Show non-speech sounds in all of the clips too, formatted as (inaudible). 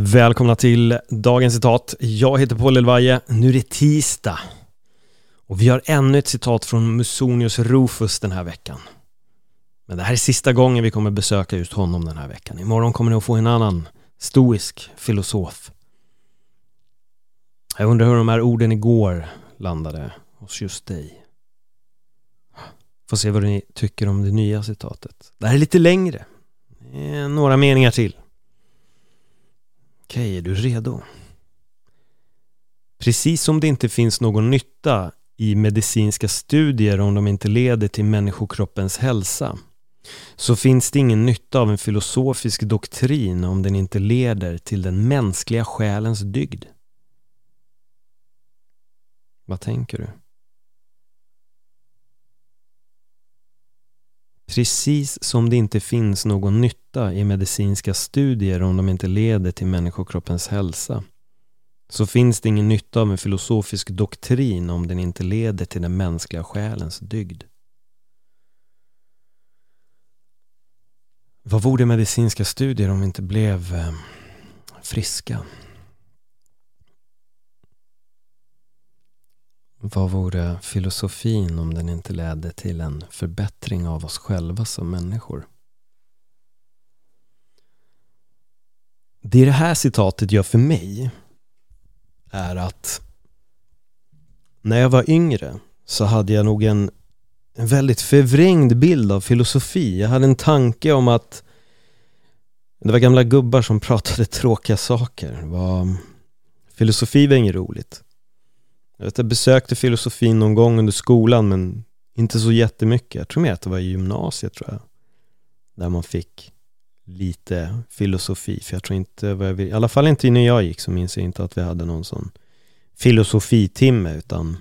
Välkomna till dagens citat. Jag heter Paul Elvaje. Nu är det tisdag. Och vi har ännu ett citat från Musonius Rufus den här veckan. Men det här är sista gången vi kommer besöka just honom den här veckan. Imorgon kommer ni att få en annan stoisk filosof. Jag undrar hur de här orden igår landade hos just dig. Får se vad ni tycker om det nya citatet. Det här är lite längre. Några meningar till. Okej, är du redo? Precis som det inte finns någon nytta i medicinska studier om de inte leder till människokroppens hälsa så finns det ingen nytta av en filosofisk doktrin om den inte leder till den mänskliga själens dygd. Vad tänker du? Precis som det inte finns någon nytta i medicinska studier om de inte leder till människokroppens hälsa så finns det ingen nytta av en filosofisk doktrin om den inte leder till den mänskliga själens dygd. Vad vore medicinska studier om vi inte blev eh, friska? Vad vore filosofin om den inte ledde till en förbättring av oss själva som människor? Det det här citatet gör för mig är att när jag var yngre så hade jag nog en, en väldigt förvrängd bild av filosofi. Jag hade en tanke om att det var gamla gubbar som pratade tråkiga saker. Var, filosofi var inget roligt. Jag, vet, jag besökte filosofin någon gång under skolan men inte så jättemycket. Jag tror mer att det var i gymnasiet tror jag. Där man fick lite filosofi. För jag tror inte, jag vill, i alla fall inte när jag gick så minns jag inte att vi hade någon sån filosofitimme utan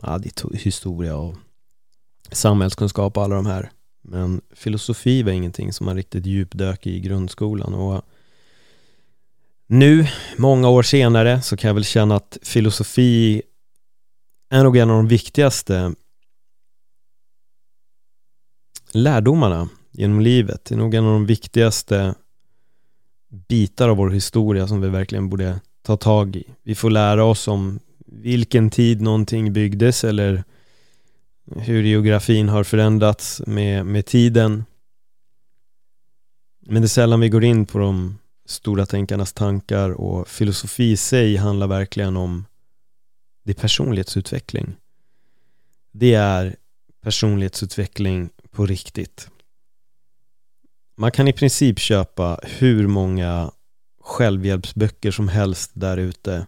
ja, det är historia och samhällskunskap och alla de här. Men filosofi var ingenting som man riktigt djupdök i grundskolan och nu, många år senare, så kan jag väl känna att filosofi är nog en av de viktigaste lärdomarna genom livet. Det är nog en av de viktigaste bitar av vår historia som vi verkligen borde ta tag i. Vi får lära oss om vilken tid någonting byggdes eller hur geografin har förändrats med, med tiden. Men det är sällan vi går in på de stora tänkarnas tankar och filosofi i sig handlar verkligen om det är personlighetsutveckling. Det är personlighetsutveckling på riktigt. Man kan i princip köpa hur många självhjälpsböcker som helst där ute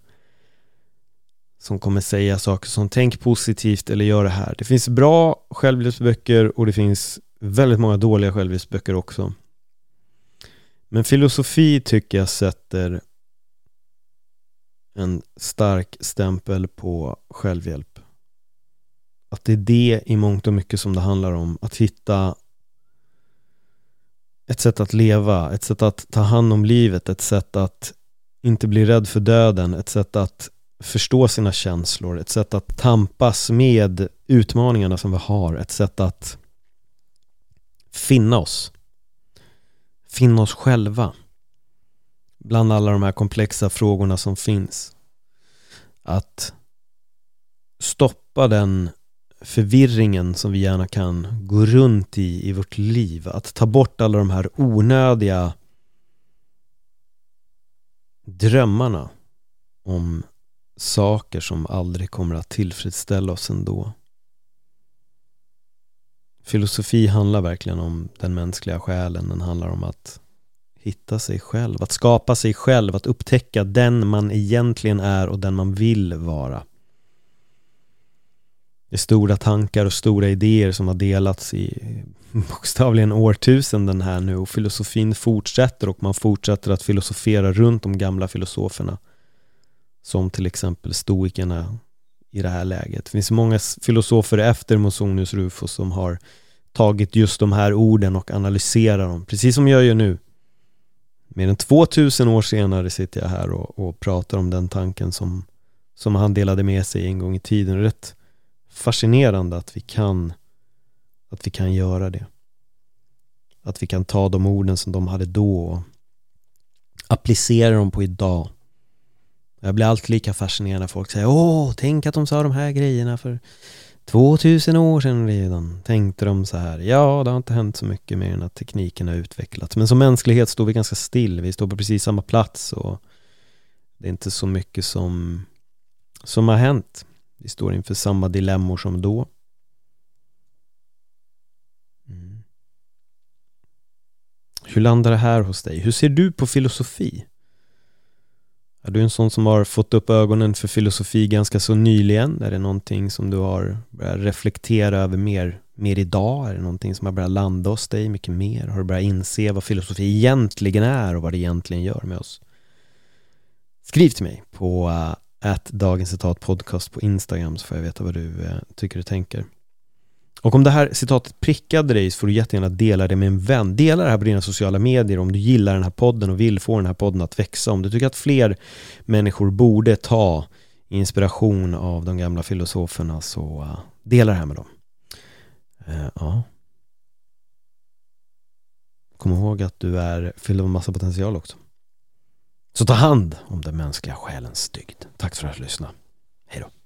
som kommer säga saker som tänk positivt eller gör det här. Det finns bra självhjälpsböcker och det finns väldigt många dåliga självhjälpsböcker också. Men filosofi tycker jag sätter en stark stämpel på självhjälp. Att det är det i mångt och mycket som det handlar om. Att hitta ett sätt att leva, ett sätt att ta hand om livet, ett sätt att inte bli rädd för döden, ett sätt att förstå sina känslor, ett sätt att tampas med utmaningarna som vi har, ett sätt att finna oss finna oss själva bland alla de här komplexa frågorna som finns. Att stoppa den förvirringen som vi gärna kan gå runt i i vårt liv. Att ta bort alla de här onödiga drömmarna om saker som aldrig kommer att tillfredsställa oss ändå. Filosofi handlar verkligen om den mänskliga själen. Den handlar om att hitta sig själv, att skapa sig själv, att upptäcka den man egentligen är och den man vill vara. Det är stora tankar och stora idéer som har delats i (laughs) bokstavligen årtusenden här nu och filosofin fortsätter och man fortsätter att filosofera runt de gamla filosoferna. Som till exempel stoikerna i det här läget. Det finns många filosofer efter Mosonius Rufus som har tagit just de här orden och analyserat dem, precis som jag gör nu. Mer än 2000 år senare sitter jag här och, och pratar om den tanken som, som han delade med sig en gång i tiden. Det är rätt fascinerande att vi kan att vi kan göra det. Att vi kan ta de orden som de hade då och applicera dem på idag. Jag blir alltid lika fascinerad när folk säger Åh, tänk att de sa de här grejerna för 2000 år sedan redan tänkte de så här. Ja, det har inte hänt så mycket mer än att tekniken har utvecklats. Men som mänsklighet står vi ganska still. Vi står på precis samma plats och det är inte så mycket som, som har hänt. Vi står inför samma dilemmor som då. Mm. Hur landar det här hos dig? Hur ser du på filosofi? Är du en sån som har fått upp ögonen för filosofi ganska så nyligen? Är det någonting som du har börjat reflektera över mer, mer idag? Är det någonting som har börjat landa hos dig mycket mer? Har du börjat inse vad filosofi egentligen är och vad det egentligen gör med oss? Skriv till mig på uh, dagens citat podcast på Instagram så får jag veta vad du uh, tycker och tänker. Och om det här citatet prickade dig så får du jättegärna dela det med en vän. Dela det här på dina sociala medier om du gillar den här podden och vill få den här podden att växa. Om du tycker att fler människor borde ta inspiration av de gamla filosoferna så uh, dela det här med dem. Uh, ja. Kom ihåg att du är fylld av massa potential också. Så ta hand om den mänskliga själens dygd. Tack för att du lyssnade. Hej då.